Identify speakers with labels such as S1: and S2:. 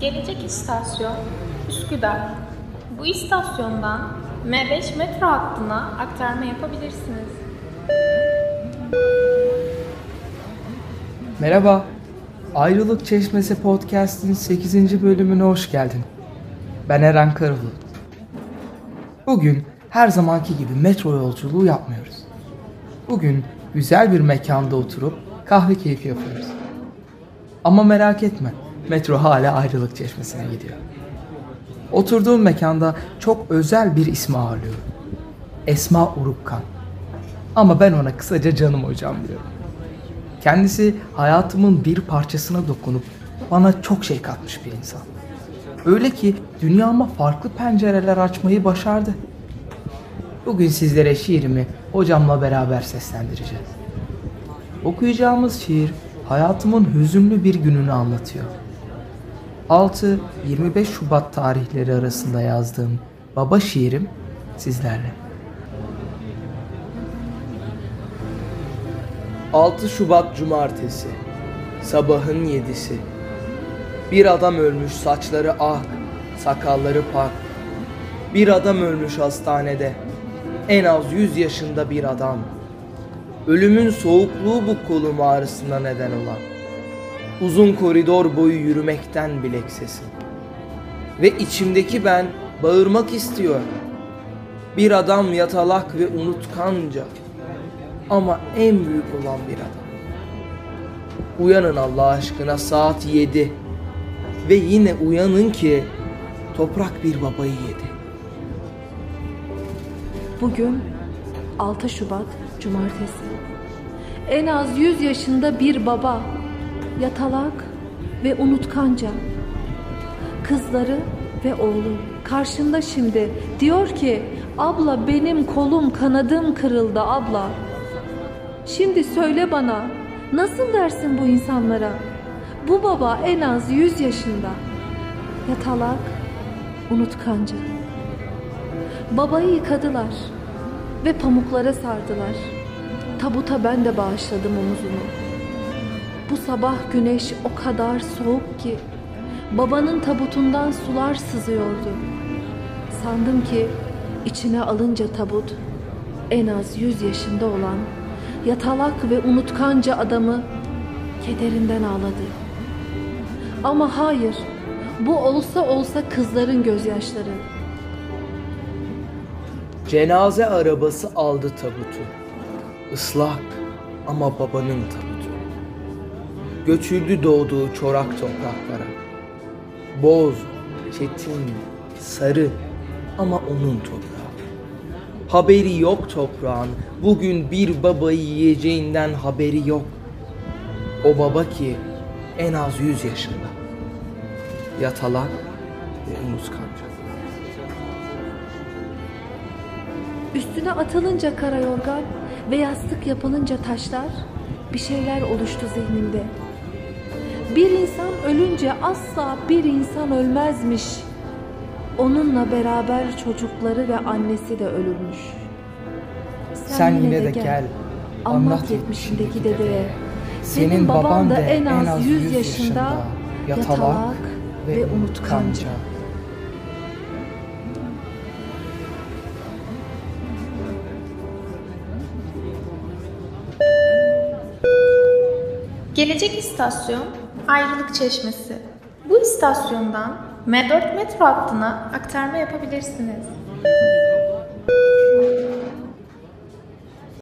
S1: Gelecek istasyon Üsküdar. Bu istasyondan M5 metro hattına aktarma yapabilirsiniz.
S2: Merhaba. Ayrılık Çeşmesi Podcast'in 8. bölümüne hoş geldin. Ben Eren Karabulut. Bugün her zamanki gibi metro yolculuğu yapmıyoruz. Bugün güzel bir mekanda oturup kahve keyfi yapıyoruz. Ama merak etme, metro hala Ayrılık Çeşmesi'ne gidiyor. Oturduğum mekanda çok özel bir ismi ağırlıyorum. Esma Urukkan. Ama ben ona kısaca canım hocam diyorum. Kendisi hayatımın bir parçasına dokunup bana çok şey katmış bir insan. Öyle ki dünyama farklı pencereler açmayı başardı. Bugün sizlere şiirimi hocamla beraber seslendireceğiz. Okuyacağımız şiir hayatımın hüzünlü bir gününü anlatıyor. 6-25 Şubat tarihleri arasında yazdığım baba şiirim sizlerle. 6 Şubat Cumartesi Sabahın yedisi. Bir adam ölmüş saçları ak Sakalları pak. Bir adam ölmüş hastanede En az 100 yaşında bir adam. Ölümün soğukluğu bu kolum ağrısına neden olan Uzun koridor boyu yürümekten bilek sesim Ve içimdeki ben bağırmak istiyor Bir adam yatalak ve unutkanca ama en büyük olan bir adam. Uyanın Allah aşkına saat 7 ve yine uyanın ki toprak bir babayı yedi.
S3: Bugün 6 Şubat Cumartesi. En az 100 yaşında bir baba, yatalak ve unutkanca. Kızları ve oğlu karşında şimdi diyor ki abla benim kolum kanadım kırıldı abla. Şimdi söyle bana nasıl dersin bu insanlara? Bu baba en az 100 yaşında. Yatalak, unutkanca. Babayı yıkadılar ve pamuklara sardılar. Tabuta ben de bağışladım omuzumu. Bu sabah güneş o kadar soğuk ki babanın tabutundan sular sızıyordu. Sandım ki içine alınca tabut en az 100 yaşında olan yatalak ve unutkanca adamı kederinden ağladı. Ama hayır, bu olsa olsa kızların gözyaşları.
S2: Cenaze arabası aldı tabutu. Islak ama babanın tabutu. Göçüldü doğduğu çorak topraklara. Boz, çetin, sarı ama onun toprağı. Haberi yok toprağın. Bugün bir babayı yiyeceğinden haberi yok. O baba ki en az yüz yaşında. Yatalak ve unutkanca.
S3: Üstüne atılınca karayorgan ve yastık yapılınca taşlar bir şeyler oluştu zihnimde. Bir insan ölünce asla bir insan ölmezmiş. Onunla beraber çocukları ve annesi de ölürmüş. Sen,
S2: Sen yine de gel,
S3: Anlat yetmişindeki dedeye. Senin baban da en az yüz yaşında yatalak ve unutkanca.
S1: Gelecek istasyon Ayrılık Çeşmesi. Bu istasyondan M4 metro hattına aktarma yapabilirsiniz.